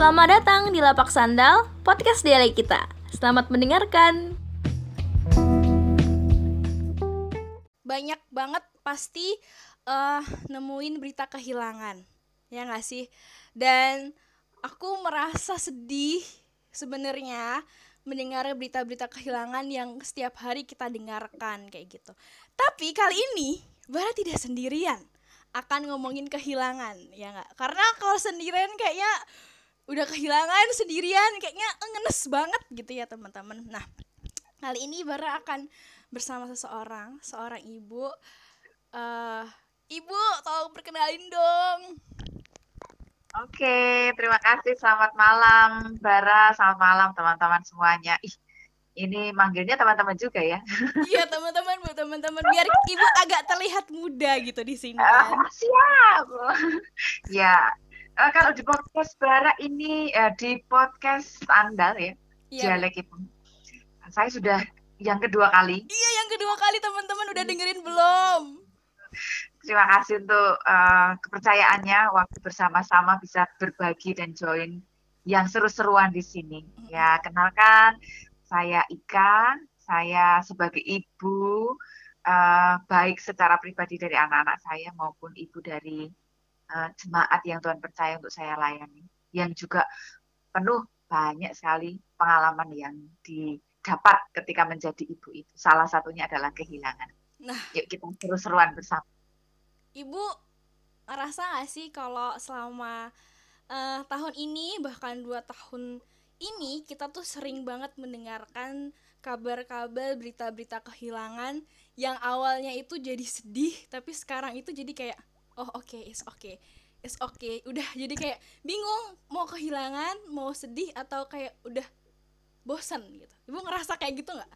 Selamat datang di Lapak Sandal, podcast dialek kita. Selamat mendengarkan. banyak banget pasti eh nemuin berita kehilangan ya nggak sih dan aku merasa sedih sebenarnya mendengar berita-berita kehilangan yang setiap hari kita dengarkan kayak gitu tapi kali ini Bara tidak sendirian akan ngomongin kehilangan ya nggak karena kalau sendirian kayaknya udah kehilangan sendirian kayaknya ngenes banget gitu ya teman-teman nah kali ini Bara akan bersama seseorang, seorang ibu. eh ibu, tolong perkenalin dong. Oke, terima kasih. Selamat malam, Bara. Selamat malam, teman-teman semuanya. Ih, ini manggilnya teman-teman juga ya. Iya teman-teman, bu teman-teman biar ibu agak terlihat muda gitu di sini. Ah, Kan? siap. ya, eh, kalau di podcast Bara ini, eh, di podcast Andal ya, Iya. dialek itu. Saya sudah yang kedua kali. Iya yang kedua kali teman-teman udah dengerin belum? Terima kasih untuk eh, kepercayaannya waktu bersama-sama bisa berbagi dan join yang seru-seruan di sini. Ya, kenalkan saya Ika, saya sebagai ibu eh, baik secara pribadi dari anak-anak saya maupun ibu dari eh, jemaat yang Tuhan percaya untuk saya layani. Yang juga penuh banyak sekali pengalaman yang didapat ketika menjadi ibu itu. Salah satunya adalah kehilangan. Nah. Yuk kita seru-seruan bersama. Ibu ngerasa gak sih kalau selama eh, tahun ini bahkan dua tahun ini kita tuh sering banget mendengarkan kabar-kabar berita-berita kehilangan yang awalnya itu jadi sedih tapi sekarang itu jadi kayak oh oke it's okay it's okay udah jadi kayak bingung mau kehilangan mau sedih atau kayak udah bosan gitu ibu ngerasa kayak gitu nggak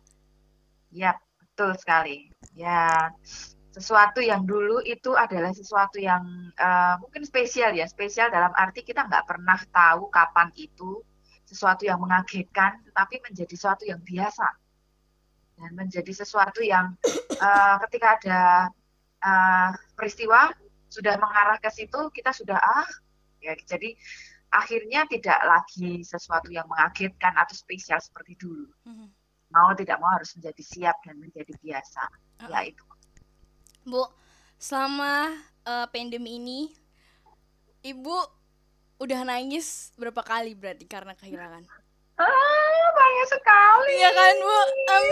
Ya, betul sekali. Ya, sesuatu yang dulu itu adalah sesuatu yang eh, mungkin spesial ya. Spesial dalam arti kita nggak pernah tahu kapan itu sesuatu yang mengagetkan, tetapi menjadi sesuatu yang biasa. Dan menjadi sesuatu yang eh, ketika ada eh, peristiwa sudah mengarah ke situ, kita sudah ah, ya jadi akhirnya tidak lagi sesuatu yang mengagetkan atau spesial seperti dulu Mhm. mau tidak mau harus menjadi siap dan menjadi biasa. Ya itu. Bu, selama eh, pandemi ini, ibu udah nangis berapa kali berarti karena kehilangan? Ah, banyak sekali. Iya kan bu? Em,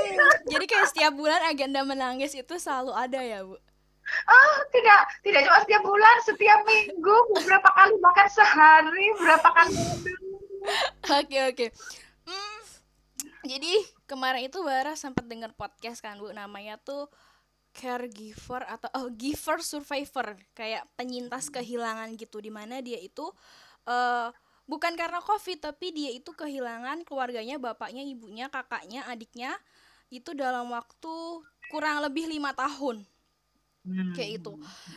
jadi kayak setiap bulan agenda menangis itu selalu ada ya bu? Ah, tidak tidak cuma setiap bulan, setiap minggu, beberapa kali bahkan sehari, berapa kali. Oke oke. Hmm, jadi kemarin itu Bara sempat dengar podcast kan bu, namanya tuh caregiver atau oh giver survivor kayak penyintas kehilangan gitu di mana dia itu eh bukan karena covid tapi dia itu kehilangan keluarganya bapaknya ibunya kakaknya adiknya itu dalam waktu kurang lebih lima tahun Hmm. kayak itu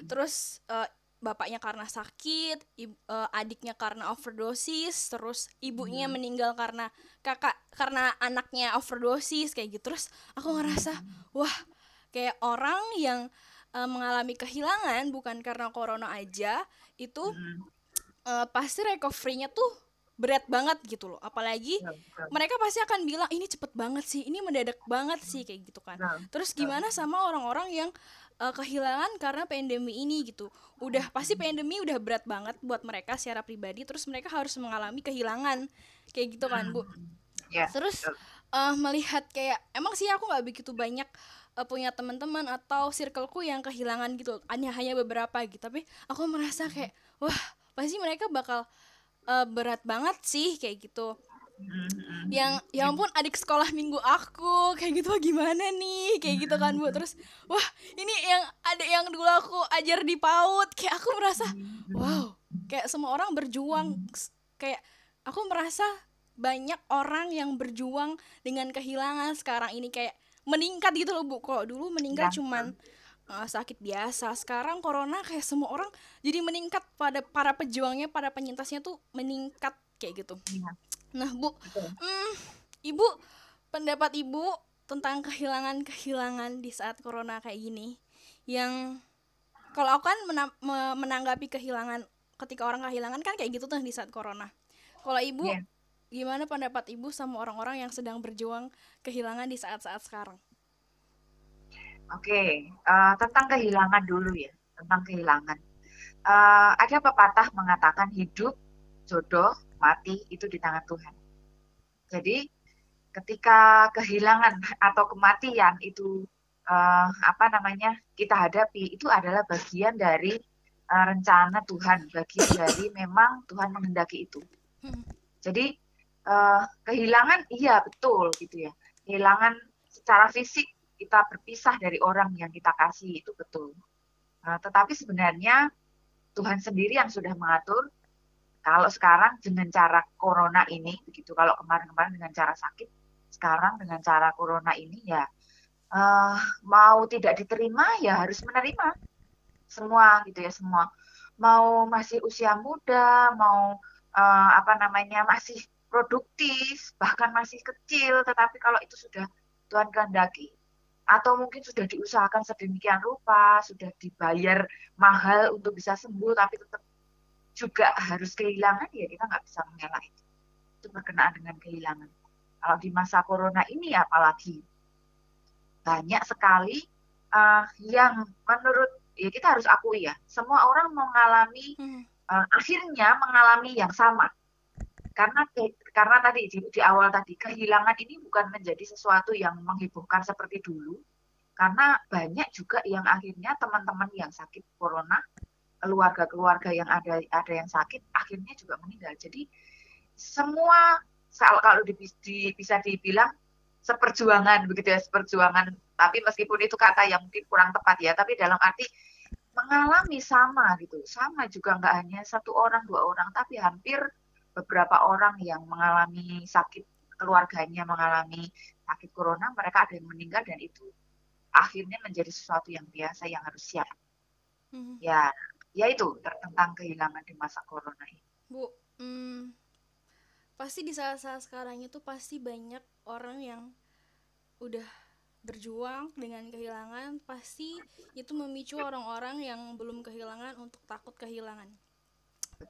terus eh, bapaknya karena sakit eh, adiknya karena overdosis terus ibunya meninggal karena kakak karena anaknya overdosis kayak gitu terus aku ngerasa wah kayak orang yang eh, mengalami kehilangan bukan karena corona aja itu Hmm. eh, pasti recovery-nya tuh berat banget gitu loh apalagi Ya, betul. mereka pasti akan bilang ini cepet banget sih ini mendadak banget sih kayak gitu kan Betul. terus gimana sama orang-orang yang eh, kehilangan karena pandemi ini gitu. Udah pasti pandemi udah berat banget buat mereka secara pribadi terus mereka harus mengalami kehilangan. Kayak gitu kan bu. Ya, terus eh, melihat kayak emang sih aku nggak begitu banyak eh, punya teman-teman atau circleku yang kehilangan gitu hanya hanya beberapa gitu. Tapi aku merasa kayak wah pasti mereka bakal eh, berat banget sih kayak gitu. Hmm, hmm, yang ya ampun adik sekolah minggu aku kayak gitu gimana nih? Kayak gitu kan bu. Terus wah ini yang dulu aku ajar di PAUD kayak aku merasa wow kayak semua orang berjuang. Kayak aku merasa banyak orang yang berjuang dengan kehilangan sekarang ini. Kayak meningkat gitu loh bu. Kalau dulu meninggal Ya, cuman uh, sakit biasa. Sekarang corona kayak semua orang jadi meningkat. Pada para pejuangnya para penyintasnya tuh meningkat kayak gitu. Iya. nah bu. Hmm, ibu, pendapat ibu tentang kehilangan-kehilangan di saat corona kayak gini, yang kalau aku kan mena- me- menanggapi kehilangan ketika orang kehilangan kan kayak gitu tuh di saat corona. Kalau ibu, Iya. gimana pendapat ibu sama orang-orang yang sedang berjuang kehilangan di saat-saat sekarang? Oke, eh, tentang kehilangan dulu ya, tentang kehilangan. Eh, ada pepatah mengatakan hidup, jodoh, mati itu di tangan Tuhan. Jadi ketika kehilangan atau kematian itu eh, apa namanya kita hadapi itu adalah bagian dari eh, rencana Tuhan, bagian dari memang Tuhan menghendaki itu. Jadi eh, kehilangan iya betul gitu ya. Kehilangan secara fisik kita berpisah dari orang yang kita kasih itu betul. Nah, tetapi sebenarnya Tuhan sendiri yang sudah mengatur kalau sekarang dengan cara corona ini begitu kalau kemarin-kemarin dengan cara sakit sekarang dengan cara corona ini ya eh, mau tidak diterima ya harus menerima. Semua gitu ya semua. Mau masih usia muda mau eh, apa namanya masih produktif bahkan masih kecil tetapi kalau itu sudah Tuhan kehendaki atau mungkin sudah diusahakan sedemikian rupa sudah dibayar mahal untuk bisa sembuh tapi tetap juga harus kehilangan ya kita nggak bisa mengelak itu itu berkenaan dengan kehilangan. Kalau di masa corona ini apalagi banyak sekali uh, yang menurut ya kita harus akui ya semua orang mengalami Hmm. uh, akhirnya mengalami yang sama. Karena karena tadi di, di awal tadi kehilangan ini bukan menjadi sesuatu yang menghebohkan seperti dulu. Karena banyak juga yang akhirnya teman-teman yang sakit corona keluarga-keluarga yang ada ada yang sakit akhirnya juga meninggal. Jadi semua kalau di, di, bisa dibilang seperjuangan begitu ya seperjuangan. Tapi meskipun itu kata yang mungkin kurang tepat ya tapi dalam arti mengalami sama gitu. Sama juga nggak hanya satu orang dua orang tapi hampir beberapa orang yang mengalami sakit keluarganya mengalami sakit corona mereka ada yang meninggal dan itu akhirnya menjadi sesuatu yang biasa yang harus siap. Hmm. ya ya itu tentang kehilangan di masa corona ini. Bu, hmm, pasti di saat-saat sekarang itu pasti banyak orang yang udah berjuang dengan kehilangan, pasti itu memicu orang-orang yang belum kehilangan untuk takut kehilangan.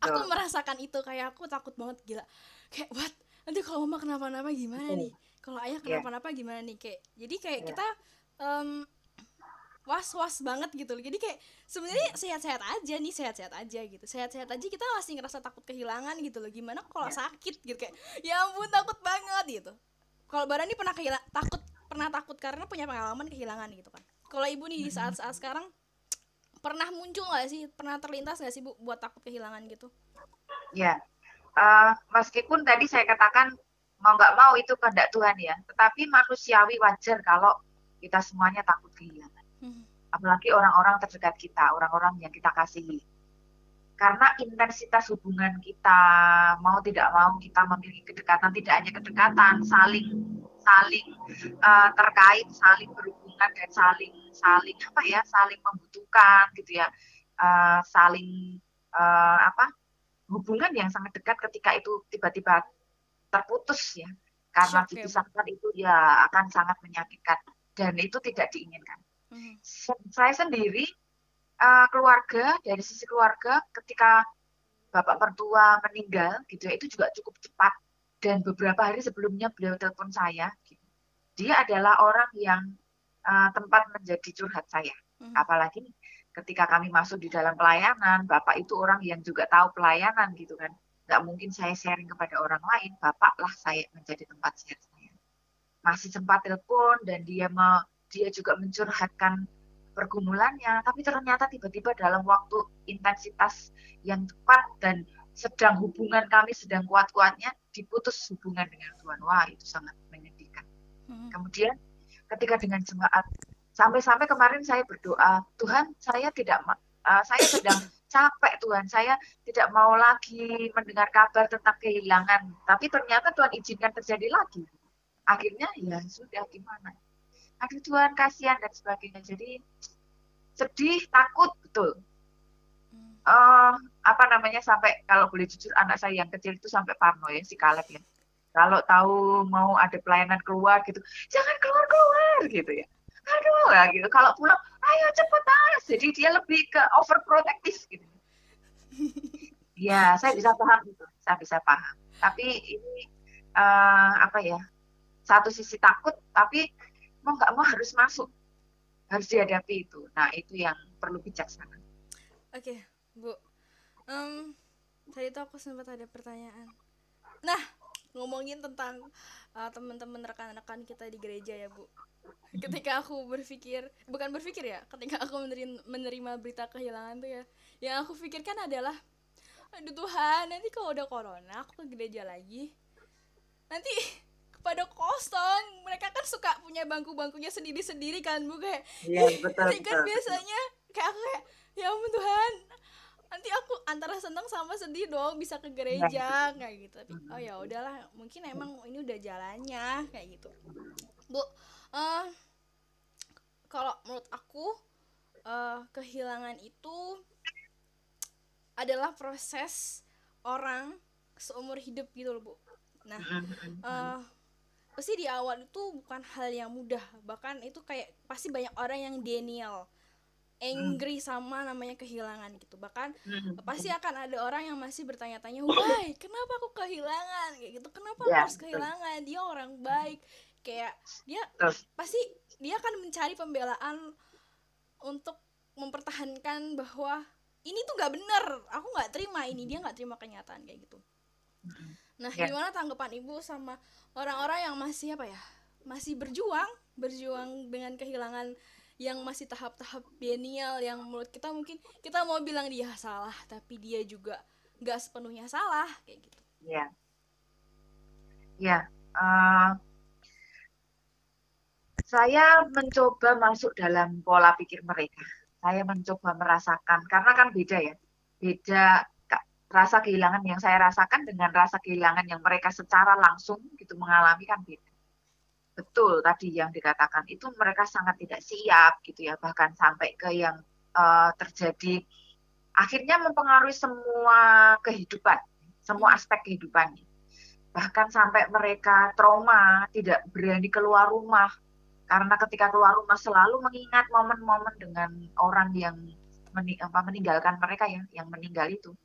Aku betul merasakan itu kayak aku takut banget gila. Kayak what? Nanti kalau mama kenapa-napa gimana Betul. nih? Kalau ayah Iya. kenapa-napa gimana nih? Kayak jadi kayak Iya. kita em, was-was banget gitu loh. Jadi kayak sebenarnya sehat-sehat aja nih, sehat-sehat aja gitu. Sehat-sehat aja kita masih ngerasa takut kehilangan gitu loh. Gimana kalau Iya. sakit gitu kayak ya ampun takut banget gitu. Kalau Bara nih pernah kehilang takut pernah takut karena punya pengalaman kehilangan gitu kan. Kalau ibu nih di saat-saat sekarang pernah muncul nggak sih pernah terlintas nggak sih bu buat takut kehilangan gitu ya Eh, meskipun tadi saya katakan mau nggak mau itu kehendak Tuhan ya tetapi manusiawi wajar kalau kita semuanya takut kehilangan Hmm. apalagi orang-orang terdekat kita orang-orang yang kita kasihi karena intensitas hubungan kita mau tidak mau kita memiliki kedekatan tidak hanya kedekatan saling saling eh, terkait saling berhubungan dan saling saling apa ya saling membutuhkan gitu ya. Eh, saling eh, apa hubungan yang sangat dekat ketika itu tiba-tiba terputus ya. Karena dipisahkan itu ya akan sangat menyakitkan dan itu tidak diinginkan. Hmm. Saya sendiri eh, keluarga dari sisi keluarga ketika bapak mertua meninggal gitu ya itu juga cukup cepat dan beberapa hari sebelumnya beliau telepon saya gitu. dia adalah orang yang eh, tempat menjadi curhat saya Hmm. apalagi ketika kami masuk di dalam pelayanan bapak itu orang yang juga tahu pelayanan gitu kan nggak mungkin saya sharing kepada orang lain bapaklah saya menjadi tempat share saya masih sempat telepon dan dia me- dia juga mencurhatkan pergumulannya tapi ternyata tiba-tiba dalam waktu intensitas yang tepat dan sedang hubungan kami sedang kuat-kuatnya diputus hubungan dengan Tuhan. Wah itu sangat menyedihkan. Hmm. kemudian ketika dengan jemaat sampai-sampai kemarin saya berdoa Tuhan saya tidak eh, saya sedang capek Tuhan. Saya tidak mau lagi mendengar kabar tentang kehilangan tapi ternyata Tuhan izinkan terjadi lagi. Akhirnya ya sudah gimana aduh Tuhan kasihan dan sebagainya. Jadi sedih takut betul. Eh apa namanya sampai kalau boleh jujur anak saya yang kecil itu sampai parno ya si Kaleb ya. Kalau tahu mau ada pelayanan keluar gitu jangan keluar keluar gitu ya. Aduh ya gitu. Kalau pulang ayo cepetan jadi dia lebih ke overprotective gitu. Ya saya bisa paham itu saya bisa paham. Tapi ini uh, apa ya satu sisi takut tapi mau nggak mau harus masuk. Harus dihadapi itu. Nah itu yang perlu bijaksana. Oke okay, bu. Um, tadi itu aku sempat ada pertanyaan. Nah ngomongin tentang uh, teman-teman rekan-rekan kita di gereja ya bu. Ketika aku berpikir bukan berpikir ya ketika aku menerima, menerima berita kehilangan tuh ya yang aku pikirkan adalah aduh Tuhan nanti kalau udah corona aku ke gereja lagi. Nanti pada kosong. Mereka kan suka punya bangku-bangkunya sendiri-sendiri kan bu kayak. Iya betul, kan biasanya kayak aku kayak ya ampun Tuhan nanti aku antara seneng sama sedih dong bisa ke gereja kayak gitu. Tapi oh ya udahlah mungkin emang ini udah jalannya kayak gitu. Bu uh, kalau menurut aku uh, kehilangan itu adalah proses orang seumur hidup gitu loh bu. Nah uh, pasti di awal itu bukan hal yang mudah. Bahkan itu kayak pasti banyak orang yang denial angry sama namanya kehilangan gitu. Bahkan pasti akan ada orang yang masih bertanya-tanya why? Kenapa aku kehilangan? Kayak gitu. Kenapa yeah, harus kehilangan? Dia orang baik. Kayak dia pasti dia akan mencari pembelaan untuk mempertahankan bahwa ini tuh nggak bener. Aku nggak terima ini dia nggak terima kenyataan kayak gitu nah yeah. gimana tanggapan ibu sama orang-orang yang masih apa ya masih berjuang berjuang dengan kehilangan yang masih tahap-tahap genial yang menurut kita mungkin kita mau bilang dia salah tapi dia juga nggak sepenuhnya salah kayak gitu. Ya ya uh, saya mencoba masuk dalam pola pikir mereka. Saya mencoba merasakan karena kan beda ya beda rasa kehilangan yang saya rasakan dengan rasa kehilangan yang mereka secara langsung gitu mengalami kan beda. Betul tadi yang dikatakan itu mereka sangat tidak siap gitu ya bahkan sampai ke yang uh, terjadi akhirnya mempengaruhi semua kehidupan semua aspek kehidupannya bahkan sampai mereka trauma tidak berani keluar rumah karena ketika keluar rumah selalu mengingat momen-momen dengan orang yang meninggalkan mereka ya yang meninggal itu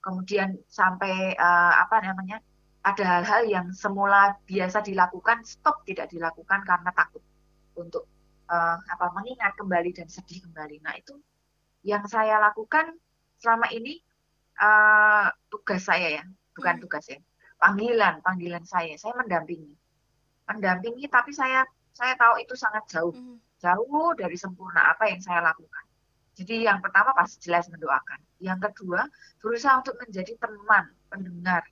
kemudian sampai uh, apa namanya ada hal-hal yang semula biasa dilakukan stop tidak dilakukan karena takut untuk uh, apa mengingat kembali dan sedih kembali. Nah itu yang saya lakukan selama ini uh, tugas saya ya, bukan hmm. tugas ya, panggilan panggilan saya. Saya mendampingi, mendampingi tapi saya saya tahu itu sangat jauh, hmm. jauh dari sempurna apa yang saya lakukan. Jadi yang pertama pasti jelas mendoakan. Yang kedua berusaha untuk menjadi teman, pendengar,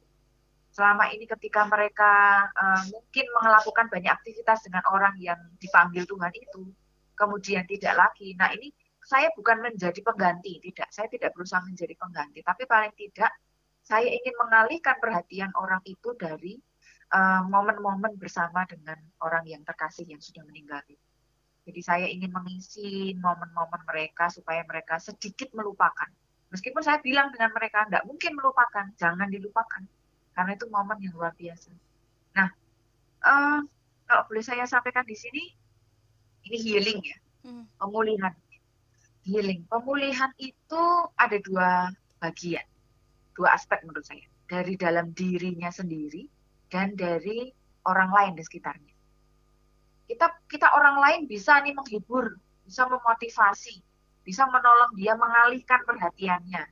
selama ini ketika mereka uh, mungkin melakukan banyak aktivitas dengan orang yang dipanggil Tuhan itu, kemudian tidak lagi. Nah ini saya bukan menjadi pengganti, tidak. Saya tidak berusaha menjadi pengganti, tapi paling tidak saya ingin mengalihkan perhatian orang itu dari eh, momen-momen uh, bersama dengan orang yang terkasih yang sudah meninggal. Jadi saya ingin mengisi momen-momen mereka supaya mereka sedikit melupakan. Meskipun saya bilang dengan mereka, tidak mungkin melupakan, jangan dilupakan karena itu momen yang luar biasa. Nah, uh, kalau boleh saya sampaikan di sini, ini healing ya, hmm. pemulihan. Healing, pemulihan itu ada dua bagian, dua aspek menurut saya, dari dalam dirinya sendiri dan dari orang lain di sekitarnya. Kita kita orang lain bisa nih menghibur, bisa memotivasi, bisa menolong dia mengalihkan perhatiannya,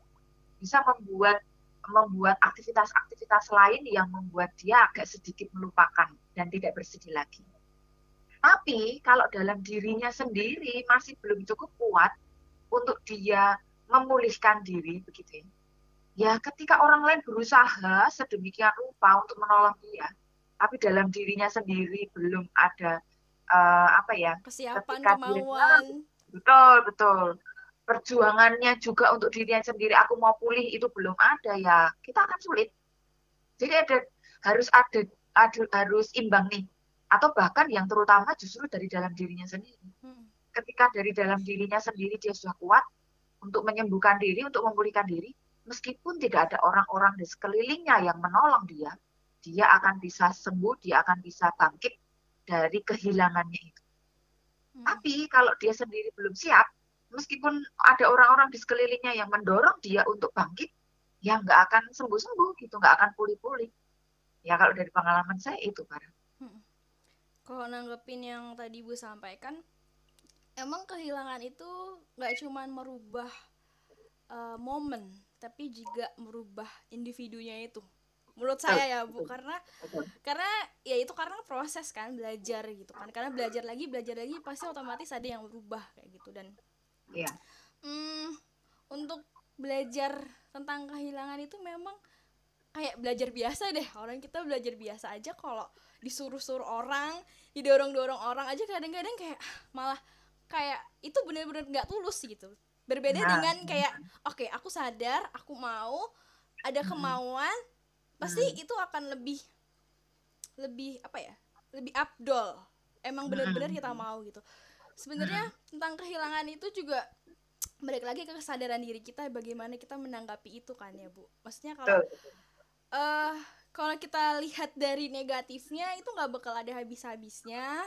bisa membuat membuat aktivitas-aktivitas lain yang membuat dia agak sedikit melupakan dan tidak bersedih lagi. Tapi kalau dalam dirinya sendiri masih belum cukup kuat untuk dia memulihkan diri begitu ya. Ya ketika orang lain berusaha sedemikian rupa untuk menolong dia, tapi dalam dirinya sendiri belum ada uh, apa ya kesiapan kemauan. Betul betul. Perjuangannya juga untuk dirinya sendiri. Aku mau pulih itu belum ada ya. Kita akan sulit. Jadi ada harus ada, ada harus imbang nih. Atau bahkan yang terutama justru dari dalam dirinya sendiri. Hmm. ketika dari dalam dirinya sendiri dia sudah kuat untuk menyembuhkan diri untuk memulihkan diri meskipun tidak ada orang-orang di sekelilingnya yang menolong dia dia akan bisa sembuh dia akan bisa bangkit dari kehilangannya itu hmm. tapi kalau dia sendiri belum siap meskipun ada orang-orang di sekelilingnya yang mendorong dia untuk bangkit, ya nggak akan sembuh-sembuh gitu, nggak akan pulih-pulih. Ya kalau dari pengalaman saya itu, Pak. Kalau nanggepin yang tadi Bu sampaikan, emang kehilangan itu nggak cuman merubah uh, momen, tapi juga merubah individunya itu. Menurut saya ya Bu, karena karena ya itu karena proses kan belajar gitu kan. Karena belajar lagi, belajar lagi pasti otomatis ada yang berubah kayak gitu. Dan. Iya. Hmm, untuk belajar tentang kehilangan itu memang kayak belajar biasa deh. Orang kita belajar biasa aja kalau disuruh-suruh orang didorong-dorong orang aja kadang-kadang kayak malah kayak itu bener-bener nggak tulus gitu. Berbeda nah, dengan kayak oke okay, aku sadar aku mau ada kemauan pasti itu akan lebih lebih apa ya lebih abdol. Emang bener-bener kita mau gitu. Sebenarnya tentang kehilangan itu juga balik lagi ke kesadaran diri kita bagaimana kita menanggapi itu kan ya bu. Maksudnya kalau uh, kalau kita lihat dari negatifnya itu nggak bakal ada habis-habisnya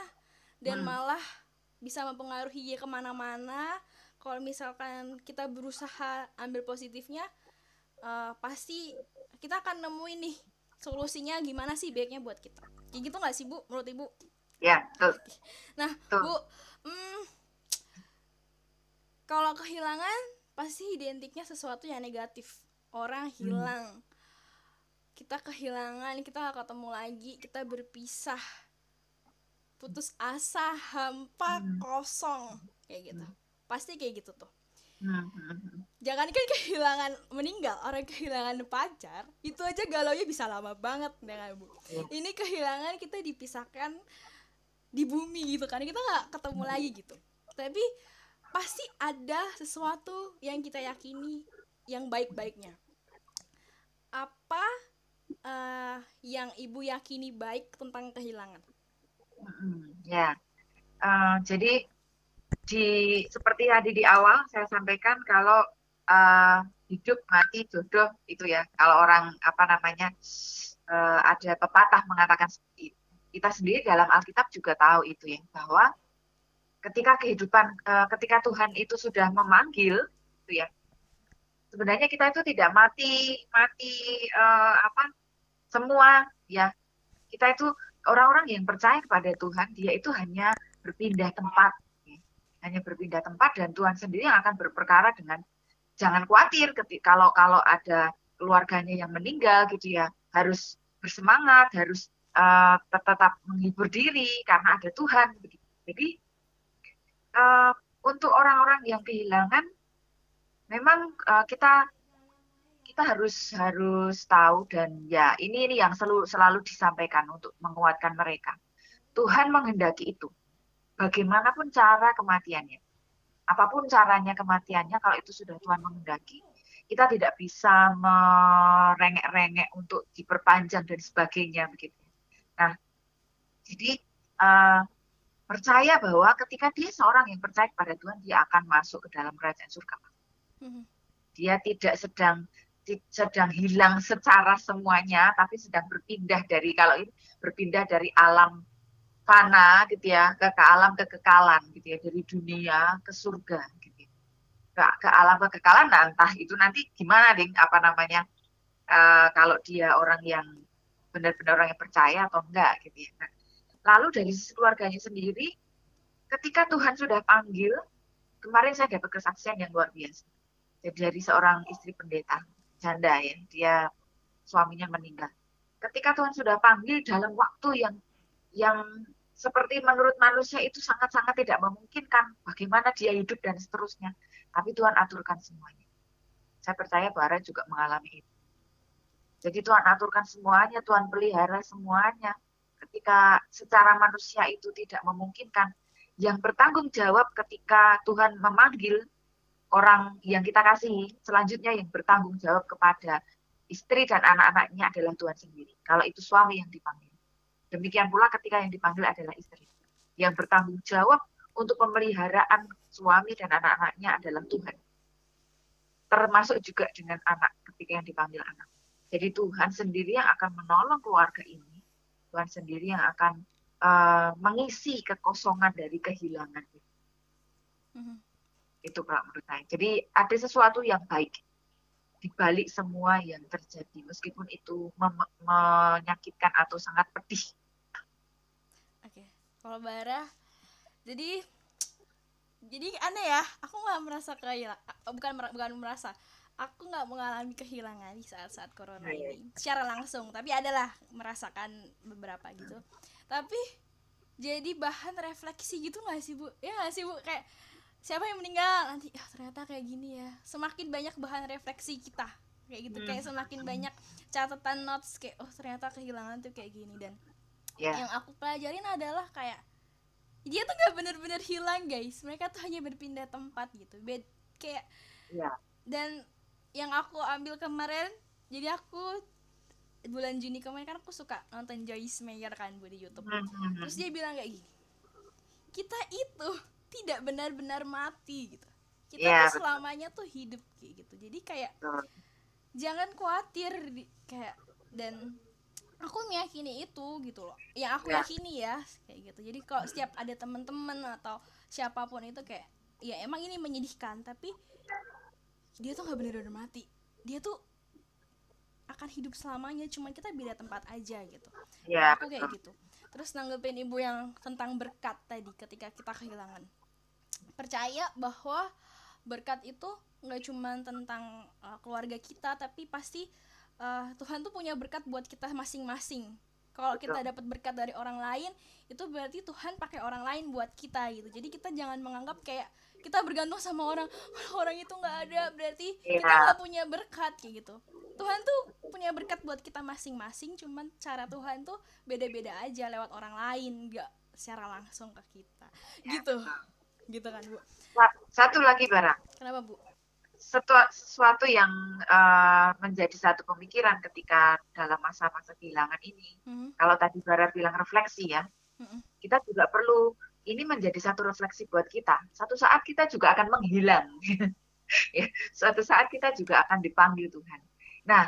dan hmm. malah bisa mempengaruhi dia ke mana-mana. Kalau misalkan kita berusaha ambil positifnya uh, pasti kita akan nemuin nih solusinya gimana sih baiknya buat kita. Kayak gitu nggak sih bu? Menurut ibu? Ya tuh nah tuh. bu hmm, kalau kehilangan pasti identiknya sesuatu yang negatif. Orang hmm. hilang. Hmm kita kehilangan kita gak ketemu lagi kita berpisah. Putus asa hampa hmm. kosong. Kayak gitu. Pasti kayak gitu tuh. Hmm. Jangan kan kehilangan meninggal orang kehilangan pacar itu aja galau nya bisa lama banget dengan bu iya. ini kehilangan kita dipisahkan di bumi gitu kan kita nggak ketemu lagi gitu tapi pasti ada sesuatu yang kita yakini yang baik-baiknya apa uh, yang ibu yakini baik tentang kehilangan? Ya, uh, jadi di seperti tadi di awal saya sampaikan kalau uh, hidup mati jodoh itu ya kalau orang apa namanya uh, ada pepatah mengatakan seperti itu. Kita sendiri dalam Alkitab juga tahu itu ya bahwa ketika kehidupan uh, ketika Tuhan itu sudah memanggil itu ya sebenarnya kita itu tidak mati mati uh, apa semua ya kita itu orang-orang yang percaya kepada Tuhan dia itu hanya berpindah tempat ya. hanya berpindah tempat dan Tuhan sendiri yang akan berperkara dengan jangan khawatir ketika kalau kalau ada keluarganya yang meninggal gitu ya harus bersemangat harus uh, tetap menghibur diri karena ada Tuhan jadi uh, untuk orang-orang yang kehilangan memang uh, kita kita harus harus tahu dan ya ini ini yang selalu selalu disampaikan untuk menguatkan mereka. Tuhan menghendaki itu. Bagaimanapun cara kematiannya. Apa pun caranya kematiannya kalau itu sudah Tuhan menghendaki, kita tidak bisa merengek-rengek untuk diperpanjang dan sebagainya begitu. Nah, jadi uh, percaya bahwa ketika dia seorang yang percaya kepada Tuhan, dia akan masuk ke dalam kerajaan surga. Mm-hmm. Dia tidak sedang sedang hilang secara semuanya, tapi sedang berpindah dari kalau ini berpindah dari alam fana gitu ya ke, ke alam kekekalan gitu ya dari dunia ke surga gitu ya. ke, ke alam kekekalan nah entah itu nanti gimana ding apa namanya uh, kalau dia orang yang benar-benar orang yang percaya atau enggak gitu ya nah, lalu dari sisi keluarganya sendiri ketika Tuhan sudah panggil kemarin saya dapat kesaksian yang luar biasa jadi dari seorang istri pendeta janda ya, dia suaminya meninggal. Ketika Tuhan sudah panggil dalam waktu yang yang seperti menurut manusia itu sangat-sangat tidak memungkinkan bagaimana dia hidup dan seterusnya. Tapi Tuhan aturkan semuanya. Saya percaya Bara juga mengalami itu. Jadi Tuhan aturkan semuanya, Tuhan pelihara semuanya. Ketika secara manusia itu tidak memungkinkan, yang bertanggung jawab ketika Tuhan memanggil orang yang kita kasih selanjutnya yang bertanggung jawab kepada istri dan anak-anaknya adalah Tuhan sendiri. Kalau itu suami yang dipanggil. Demikian pula ketika yang dipanggil adalah istri. Yang bertanggung jawab untuk pemeliharaan suami dan anak-anaknya adalah Tuhan. Termasuk juga dengan anak ketika yang dipanggil anak. Jadi Tuhan sendiri yang akan menolong keluarga ini. Tuhan sendiri yang akan uh, mengisi kekosongan dari kehilangan itu. Mm -hmm itu kalau menurut saya jadi ada sesuatu yang baik dibalik semua yang terjadi meskipun itu menyakitkan atau sangat pedih. Kalau Bara, jadi jadi aneh ya, aku nggak merasa kayak bukan bukan merasa, aku nggak mengalami kehilangan di saat-saat corona iya, iya. ini secara langsung, tapi adalah merasakan beberapa gitu. Tapi jadi bahan refleksi gitu gak sih bu? Ya gak sih bu? Kayak siapa yang meninggal nanti ya ternyata kayak gini ya semakin banyak bahan refleksi kita kayak gitu hmm. kayak semakin banyak catatan notes kayak oh ternyata kehilangan tuh kayak gini dan yeah. yang aku pelajarin adalah kayak dia tuh gak bener-bener hilang guys. Mereka tuh hanya berpindah tempat gitu. Bed kayak yeah. dan yang aku ambil kemarin jadi aku bulan Juni kemarin kan aku suka nonton Joyce Meyer kan bu di YouTube. Hmm, hmm, terus dia bilang kayak gini kita itu tidak benar-benar mati gitu. Kita yeah, tuh selamanya tuh hidup kayak gitu. Jadi kayak jangan khawatir di, kayak dan aku meyakini itu gitu loh. Yang aku yeah. yakini ya kayak gitu. Jadi kalau setiap ada teman-teman atau siapa pun itu kayak ya emang ini menyedihkan tapi dia tuh nggak benar-benar mati. Dia tuh akan hidup selamanya cuman kita beda tempat aja gitu. Yeah, aku kayak gitu. Terus nanggepin ibu yang tentang berkat tadi ketika kita kehilangan. Percaya bahwa berkat itu nggak cuma tentang uh, keluarga kita tapi pasti uh, Tuhan tuh punya berkat buat kita masing-masing. Kalau kita dapat berkat dari orang lain itu berarti Tuhan pakai orang lain buat kita gitu. Jadi kita jangan menganggap kayak kita bergantung sama orang orang itu nggak ada berarti yeah. kita nggak punya berkat kayak gitu. Tuhan tuh punya berkat buat kita masing-masing cuman cara Tuhan tuh beda-beda aja lewat orang lain nggak secara langsung ke kita. Gitu. gitu kan bu? Satu lagi barang kenapa bu sesuatu yang uh, menjadi satu pemikiran ketika dalam masa-masa kehilangan ini mm-hmm. kalau tadi Bara bilang refleksi ya mm-hmm. kita juga perlu ini menjadi satu refleksi buat kita satu saat kita juga akan menghilang ya, suatu saat kita juga akan dipanggil Tuhan nah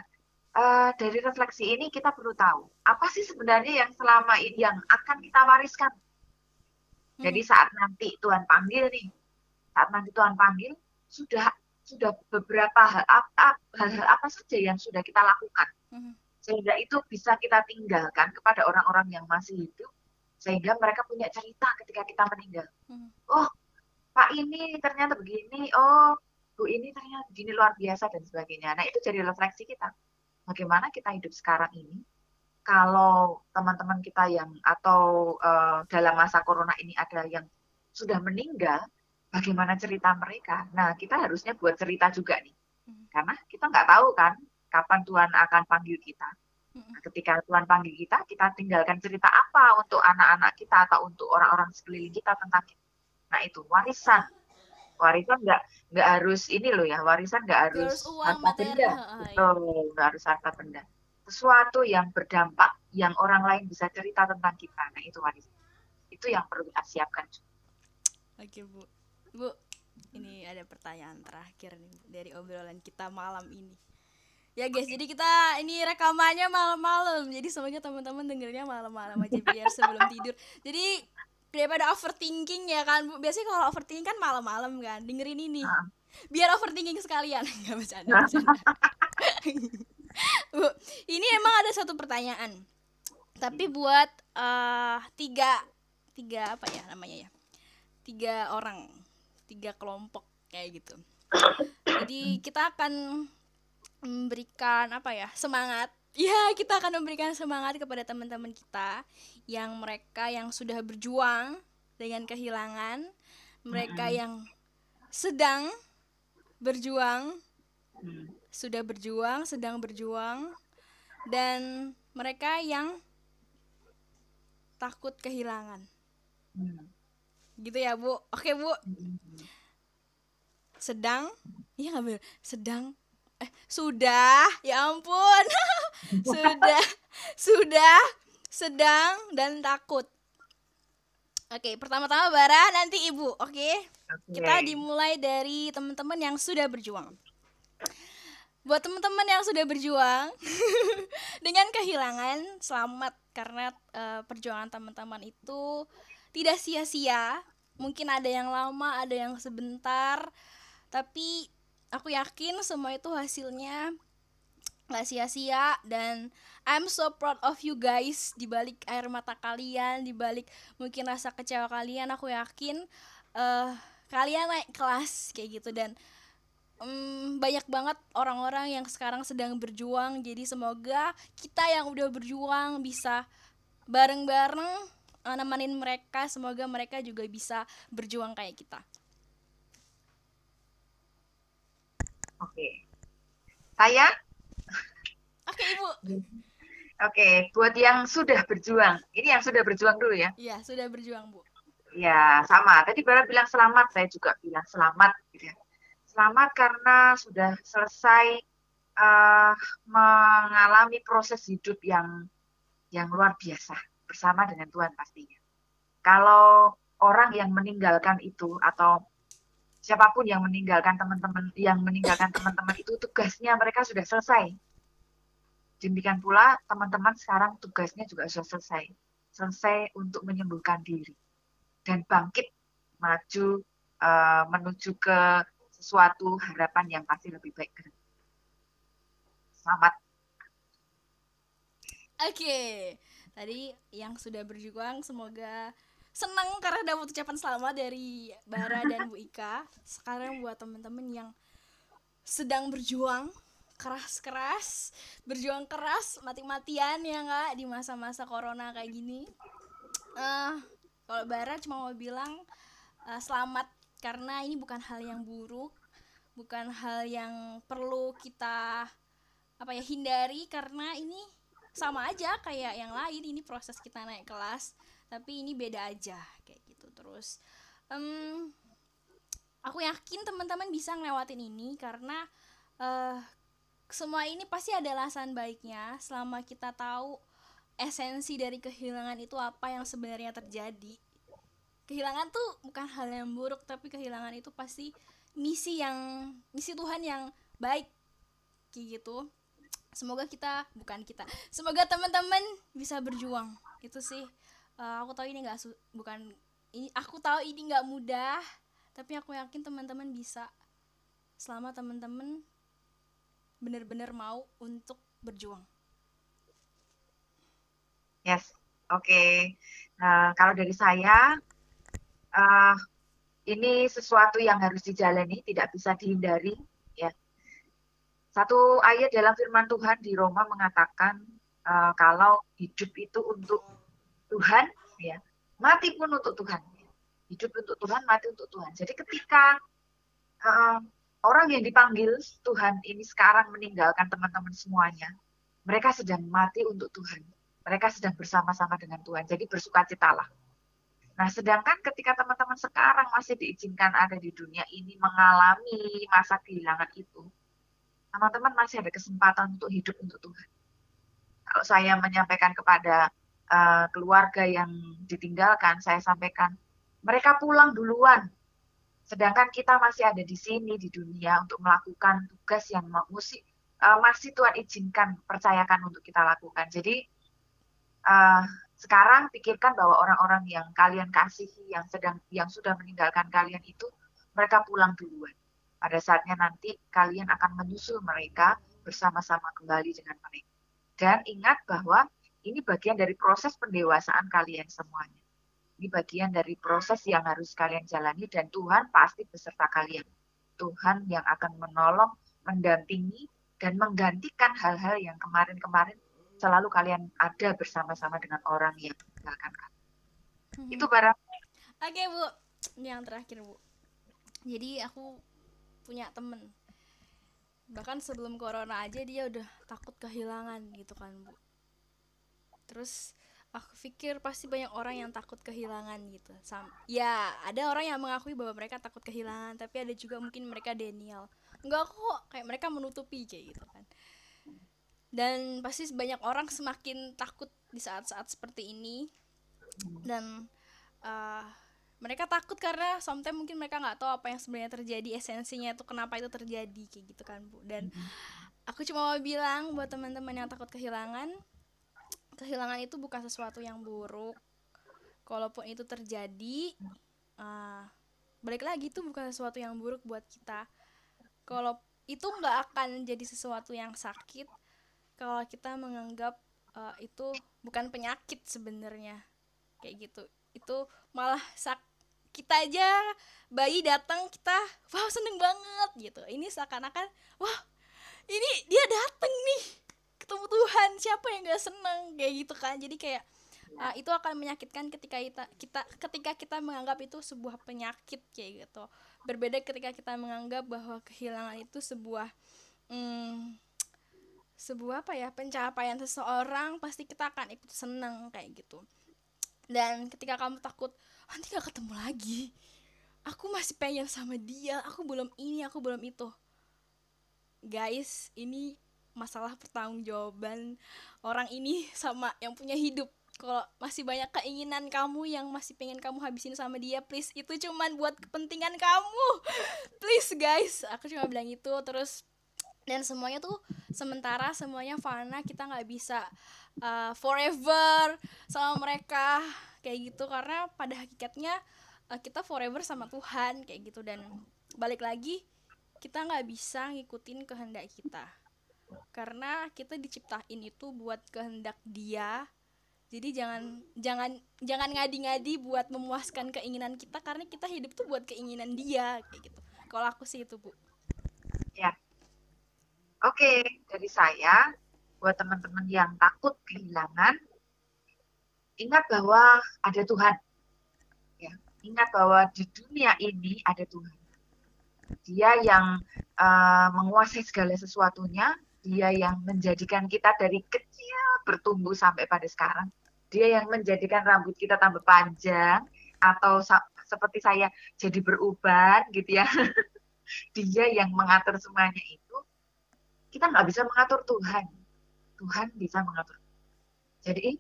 uh, dari refleksi ini kita perlu tahu apa sih sebenarnya yang selama ini yang akan kita wariskan jadi hmm. saat nanti Tuhan panggil nih, saat nanti Tuhan panggil, sudah sudah beberapa hal apa, hal-hal apa saja yang sudah kita lakukan. Hmm. Sehingga itu bisa kita tinggalkan kepada orang-orang yang masih hidup, sehingga mereka punya cerita ketika kita meninggal. Hmm. Oh, Pak ini ternyata begini, oh Bu ini ternyata begini luar biasa dan sebagainya. Nah itu jadi refleksi kita. Bagaimana kita hidup sekarang ini kalau teman-teman kita yang atau uh, dalam masa corona ini ada yang sudah meninggal, bagaimana cerita mereka? Nah, kita harusnya buat cerita juga nih, hmm. karena kita nggak tahu kan kapan Tuhan akan panggil kita. Hmm. Nah, ketika Tuhan panggil kita, kita tinggalkan cerita apa untuk anak-anak kita atau untuk orang-orang sekeliling kita tentang kita. Nah, itu warisan. Warisan nggak nggak harus ini loh ya, warisan nggak harus, harus harta benda, betul, nggak harus harta benda sesuatu yang berdampak yang orang lain bisa cerita tentang kita nah itu warisan itu yang perlu kita siapkan oke bu bu ini ada pertanyaan terakhir nih dari obrolan kita malam ini ya guys jadi kita ini rekamannya malam-malam jadi semuanya teman-teman dengernya malam-malam aja biar sebelum tidur jadi daripada overthinking ya kan bu biasanya kalau overthinking kan malam-malam kan dengerin ini ah. biar overthinking sekalian nggak bercanda, bercanda. Bu, ini emang ada satu pertanyaan. Tapi buat uh, tiga tiga apa ya namanya ya? Tiga orang, tiga kelompok kayak gitu. Jadi kita akan memberikan apa ya? Semangat. Ya, kita akan memberikan semangat kepada teman-teman kita yang mereka yang sudah berjuang dengan kehilangan, mereka yang sedang berjuang mm sudah berjuang, sedang berjuang, dan mereka yang takut kehilangan. Hmm. Gitu ya, Bu. Oke, Bu. Sedang, iya nggak bener, sedang, eh sudah, ya ampun, sudah, sudah, sedang dan takut. Oke, pertama-tama Bara, nanti Ibu, oke? Okay? Kita dimulai dari teman-teman yang sudah berjuang. Buat teman-teman yang sudah berjuang dengan kehilangan selamat. Karena uh, perjuangan teman-teman itu tidak sia-sia mungkin ada yang lama ada yang sebentar. Tapi aku yakin semua itu hasilnya nggak sia-sia. Dan I'm so proud of you guys. Di balik air mata kalian di balik mungkin rasa kecewa kalian aku yakin uh, kalian naik kelas kayak gitu. Dan um, banyak banget orang-orang yang sekarang sedang berjuang. Jadi semoga kita yang udah berjuang bisa bareng-bareng uh, nemenin mereka semoga mereka juga bisa berjuang kayak kita. Oke. Saya? Oke ibu. Oke buat yang sudah berjuang. Ini yang sudah berjuang dulu ya. Iya sudah berjuang bu. Ya, sama. Tadi Bara bilang selamat, saya juga bilang selamat. Gitu ya. Selamat karena sudah selesai uh, mengalami proses hidup yang yang luar biasa bersama dengan Tuhan pastinya. Kalau orang yang meninggalkan itu atau siapa pun yang meninggalkan teman-teman yang meninggalkan teman-teman itu tugasnya mereka sudah selesai. Demikian pula teman-teman sekarang tugasnya juga sudah selesai. Selesai untuk menyembuhkan diri dan bangkit maju uh, menuju ke sesuatu harapan yang pasti lebih baik. Selamat. Oke, okay. Tadi yang sudah berjuang semoga senang karena dapat ucapan selamat dari Bara dan Bu Ika. Sekarang buat teman-teman yang sedang berjuang keras-keras, berjuang keras, mati-matian ya nggak di masa-masa corona kayak gini. Uh, kalau Bara cuma mau bilang uh, selamat karena ini bukan hal yang buruk bukan hal yang perlu kita apa ya hindari karena ini sama aja kayak yang lain ini proses kita naik kelas tapi ini beda aja kayak gitu terus. Um, aku yakin teman-teman bisa ngelewatin ini karena uh, semua ini pasti ada alasan baiknya selama kita tahu esensi dari kehilangan itu apa yang sebenarnya terjadi. Kehilangan tuh bukan hal yang buruk tapi kehilangan itu pasti misi yang misi Tuhan yang baik kayak gitu semoga kita bukan kita semoga teman-teman bisa berjuang itu sih uh, aku tahu ini nggak bukan ini aku tahu ini nggak mudah tapi aku yakin teman-teman bisa selama teman-teman benar-benar mau untuk berjuang Yes, oke. Okay. Nah, kalau dari saya, uh, ini sesuatu yang harus dijalani, tidak bisa dihindari. Satu ayat dalam Firman Tuhan di Roma mengatakan uh, kalau hidup itu untuk Tuhan, ya, mati pun untuk Tuhan. Hidup untuk Tuhan, mati untuk Tuhan. Jadi ketika uh, orang yang dipanggil Tuhan ini sekarang meninggalkan teman-teman semuanya, mereka sedang mati untuk Tuhan mereka sedang bersama-sama dengan Tuhan. Jadi bersukacitalah. Nah, sedangkan ketika teman-teman sekarang masih diizinkan ada di dunia ini mengalami masa kehilangan itu, teman-teman masih ada kesempatan untuk hidup untuk Tuhan. Kalau saya menyampaikan kepada uh, keluarga yang ditinggalkan, saya sampaikan, mereka pulang duluan. Sedangkan kita masih ada di sini di dunia untuk melakukan tugas yang masih uh, masih Tuhan izinkan, percayakan untuk kita lakukan. Jadi uh, sekarang pikirkan bahwa orang-orang yang kalian kasihi yang sedang yang sudah meninggalkan kalian itu mereka pulang duluan. Pada saatnya nanti kalian akan menyusul mereka bersama-sama kembali dengan mereka. Dan ingat bahwa ini bagian dari proses pendewasaan kalian semuanya. Ini bagian dari proses yang harus kalian jalani dan Tuhan pasti beserta kalian. Tuhan yang akan menolong, mendampingi, dan menggantikan hal-hal yang kemarin-kemarin selalu kalian ada bersama-sama dengan orang yang meninggalkan kalian. Hmm. Itu barang. Oke bu, yang terakhir bu. Jadi aku punya temen, bahkan sebelum corona aja dia udah takut kehilangan gitu kan bu. Terus aku pikir pasti banyak orang yang takut kehilangan gitu. Sam ya ada orang yang mengakui bahwa mereka takut kehilangan, tapi ada juga mungkin mereka denial. Enggak kok, kayak mereka menutupi kayak gitu kan dan pasti banyak orang semakin takut di saat-saat seperti ini dan uh, mereka takut karena sometimes mungkin mereka nggak tahu apa yang sebenarnya terjadi esensinya itu kenapa itu terjadi kayak gitu kan bu. Dan aku cuma mau bilang buat teman-teman yang takut kehilangan kehilangan itu bukan sesuatu yang buruk. Kalaupun itu terjadi uh, balik lagi itu bukan sesuatu yang buruk buat kita. Kalau itu nggak akan jadi sesuatu yang sakit kalau kita menganggap uh, itu bukan penyakit sebenarnya. Kayak gitu. Itu malah sak kita aja bayi datang kita wow seneng banget gitu. Ini seakan-akan wah ini dia datang nih ketemu Tuhan siapa yang gak seneng? Kayak gitu kan. Jadi kayak uh, itu akan menyakitkan ketika kita kita ketika kita menganggap itu sebuah penyakit kayak gitu. Berbeda ketika kita menganggap bahwa kehilangan itu sebuah hmm, sebuah apa ya pencapaian seseorang pasti kita akan ikut seneng kayak gitu. Dan ketika kamu takut nanti gak ketemu lagi. Aku masih pengen sama dia. Aku belum ini aku belum itu. Guys ini masalah pertanggungjawaban orang ini sama yang punya hidup. Kalau masih banyak keinginan kamu yang masih pengen kamu habisin sama dia please itu cuman buat kepentingan kamu. Please guys. Aku cuma bilang itu terus dan semuanya tuh sementara semuanya fana kita nggak bisa uh, forever sama mereka kayak gitu. Karena pada hakikatnya uh, kita forever sama Tuhan kayak gitu. Dan balik lagi kita nggak bisa ngikutin kehendak kita. Karena kita diciptain itu buat kehendak dia. Jadi jangan jangan jangan ngadi-ngadi buat memuaskan keinginan kita karena kita hidup tuh buat keinginan dia kayak gitu. Kalau aku sih itu bu. Ya. Oke dari saya buat teman-teman yang takut kehilangan ingat bahwa ada Tuhan. Ya, ingat bahwa di dunia ini ada Tuhan. Dia yang uh, menguasai segala sesuatunya, dia yang menjadikan kita dari kecil bertumbuh sampai pada sekarang. Dia yang menjadikan rambut kita tambah panjang atau seperti saya jadi beruban gitu ya. dia yang mengatur semuanya itu. Kita nggak bisa mengatur Tuhan. Tuhan bisa mengatur. Jadi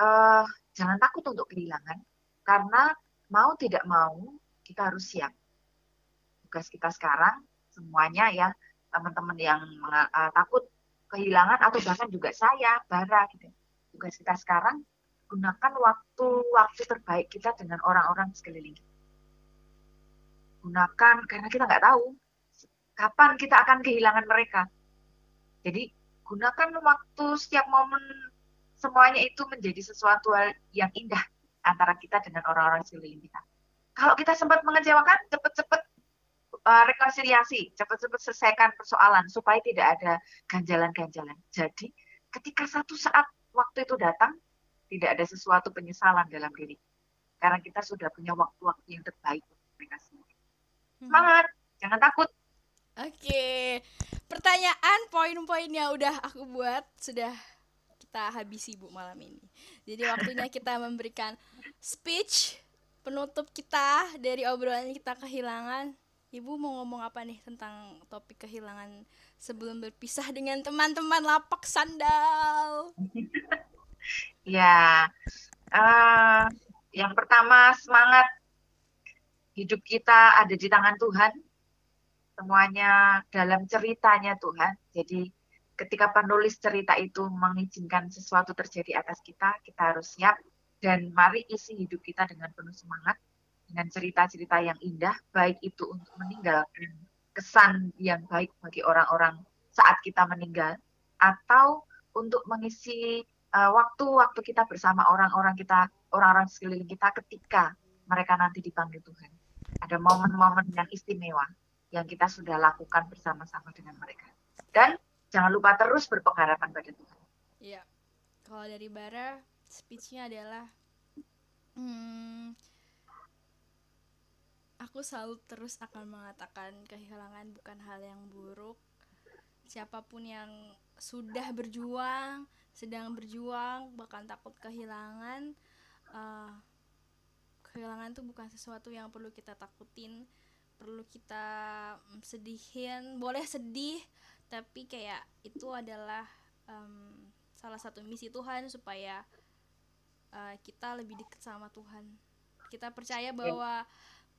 uh, jangan takut untuk kehilangan karena mau tidak mau kita harus siap. Tugas kita sekarang semuanya ya teman-teman yang uh, takut kehilangan atau bahkan juga saya, Bara gitu. Tugas kita sekarang gunakan waktu-waktu terbaik kita dengan orang-orang sekeliling Gunakan karena kita nggak tahu kapan kita akan kehilangan mereka. Jadi gunakan waktu setiap momen semuanya itu menjadi sesuatu yang indah antara kita dengan orang-orang sekeliling kita. Kalau kita sempat mengecewakan, cepat-cepat uh, rekonsiliasi, cepat-cepat selesaikan persoalan supaya tidak ada ganjalan-ganjalan. Jadi, ketika satu saat waktu itu datang, tidak ada sesuatu penyesalan dalam diri. Karena kita sudah punya waktu-waktu yang terbaik untuk mereka semua. Hmm. Semangat, jangan takut. Oke, pertanyaan poin-poinnya udah aku buat, sudah kita habisi Bu malam ini. Jadi waktunya kita memberikan speech penutup kita dari obrolan kita kehilangan. Ibu mau ngomong apa nih tentang topik kehilangan sebelum berpisah dengan teman-teman lapak sandal? ya, uh, yang pertama semangat hidup kita ada di tangan Tuhan. Semuanya dalam ceritanya Tuhan. Jadi ketika penulis cerita itu mengizinkan sesuatu terjadi atas kita, kita harus siap dan mari isi hidup kita dengan penuh semangat dengan cerita-cerita yang indah, baik itu untuk meninggalkan kesan yang baik bagi orang-orang saat kita meninggal atau untuk mengisi uh, waktu-waktu kita bersama orang-orang kita, orang-orang sekeliling kita ketika mereka nanti dipanggil Tuhan. Ada momen-momen yang istimewa yang kita sudah lakukan bersama-sama dengan mereka. Dan jangan lupa terus berpengharapan pada Tuhan. Iya. Kalau dari Bara, speechnya adalah hmm, aku selalu terus akan mengatakan kehilangan bukan hal yang buruk. Siapa pun yang sudah berjuang, sedang berjuang, bahkan takut kehilangan, uh, kehilangan itu bukan sesuatu yang perlu kita takutin, perlu kita mm, sedihin. Boleh sedih, tapi kayak itu adalah um, salah satu misi Tuhan supaya uh, kita lebih dekat sama Tuhan kita percaya bahwa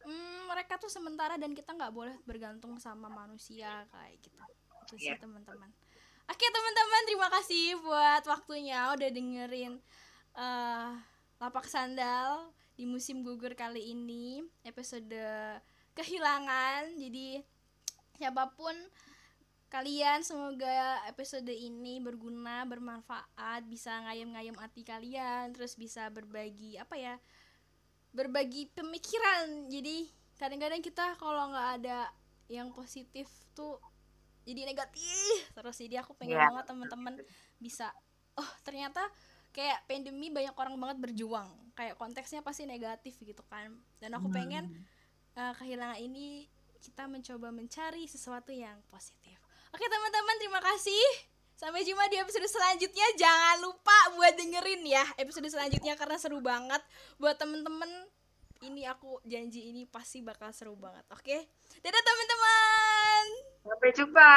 mm, mereka tuh sementara dan kita nggak boleh bergantung sama manusia kayak gitu itu sih yeah. teman-teman oke teman-teman terima kasih buat waktunya udah dengerin uh, lapak sandal di musim gugur kali ini episode kehilangan. Jadi siapa pun kalian semoga episode ini berguna bermanfaat bisa ngayem-ngayem hati kalian terus bisa berbagi apa ya berbagi pemikiran. Jadi kadang-kadang kita kalau nggak ada yang positif tuh jadi negatif terus. Jadi aku pengen Iya. banget teman-teman bisa oh ternyata kayak pandemi banyak orang banget berjuang. Kayak konteksnya pasti negatif gitu kan. Dan aku pengen Hmm. Uh, kehilangan ini kita mencoba mencari sesuatu yang positif. Oke teman-teman terima kasih. Sampai jumpa di episode selanjutnya. Jangan lupa buat dengerin ya episode selanjutnya karena seru banget. Buat temen-temen ini aku janji ini pasti bakal seru banget. Oke. Dadah teman-teman. Sampai jumpa.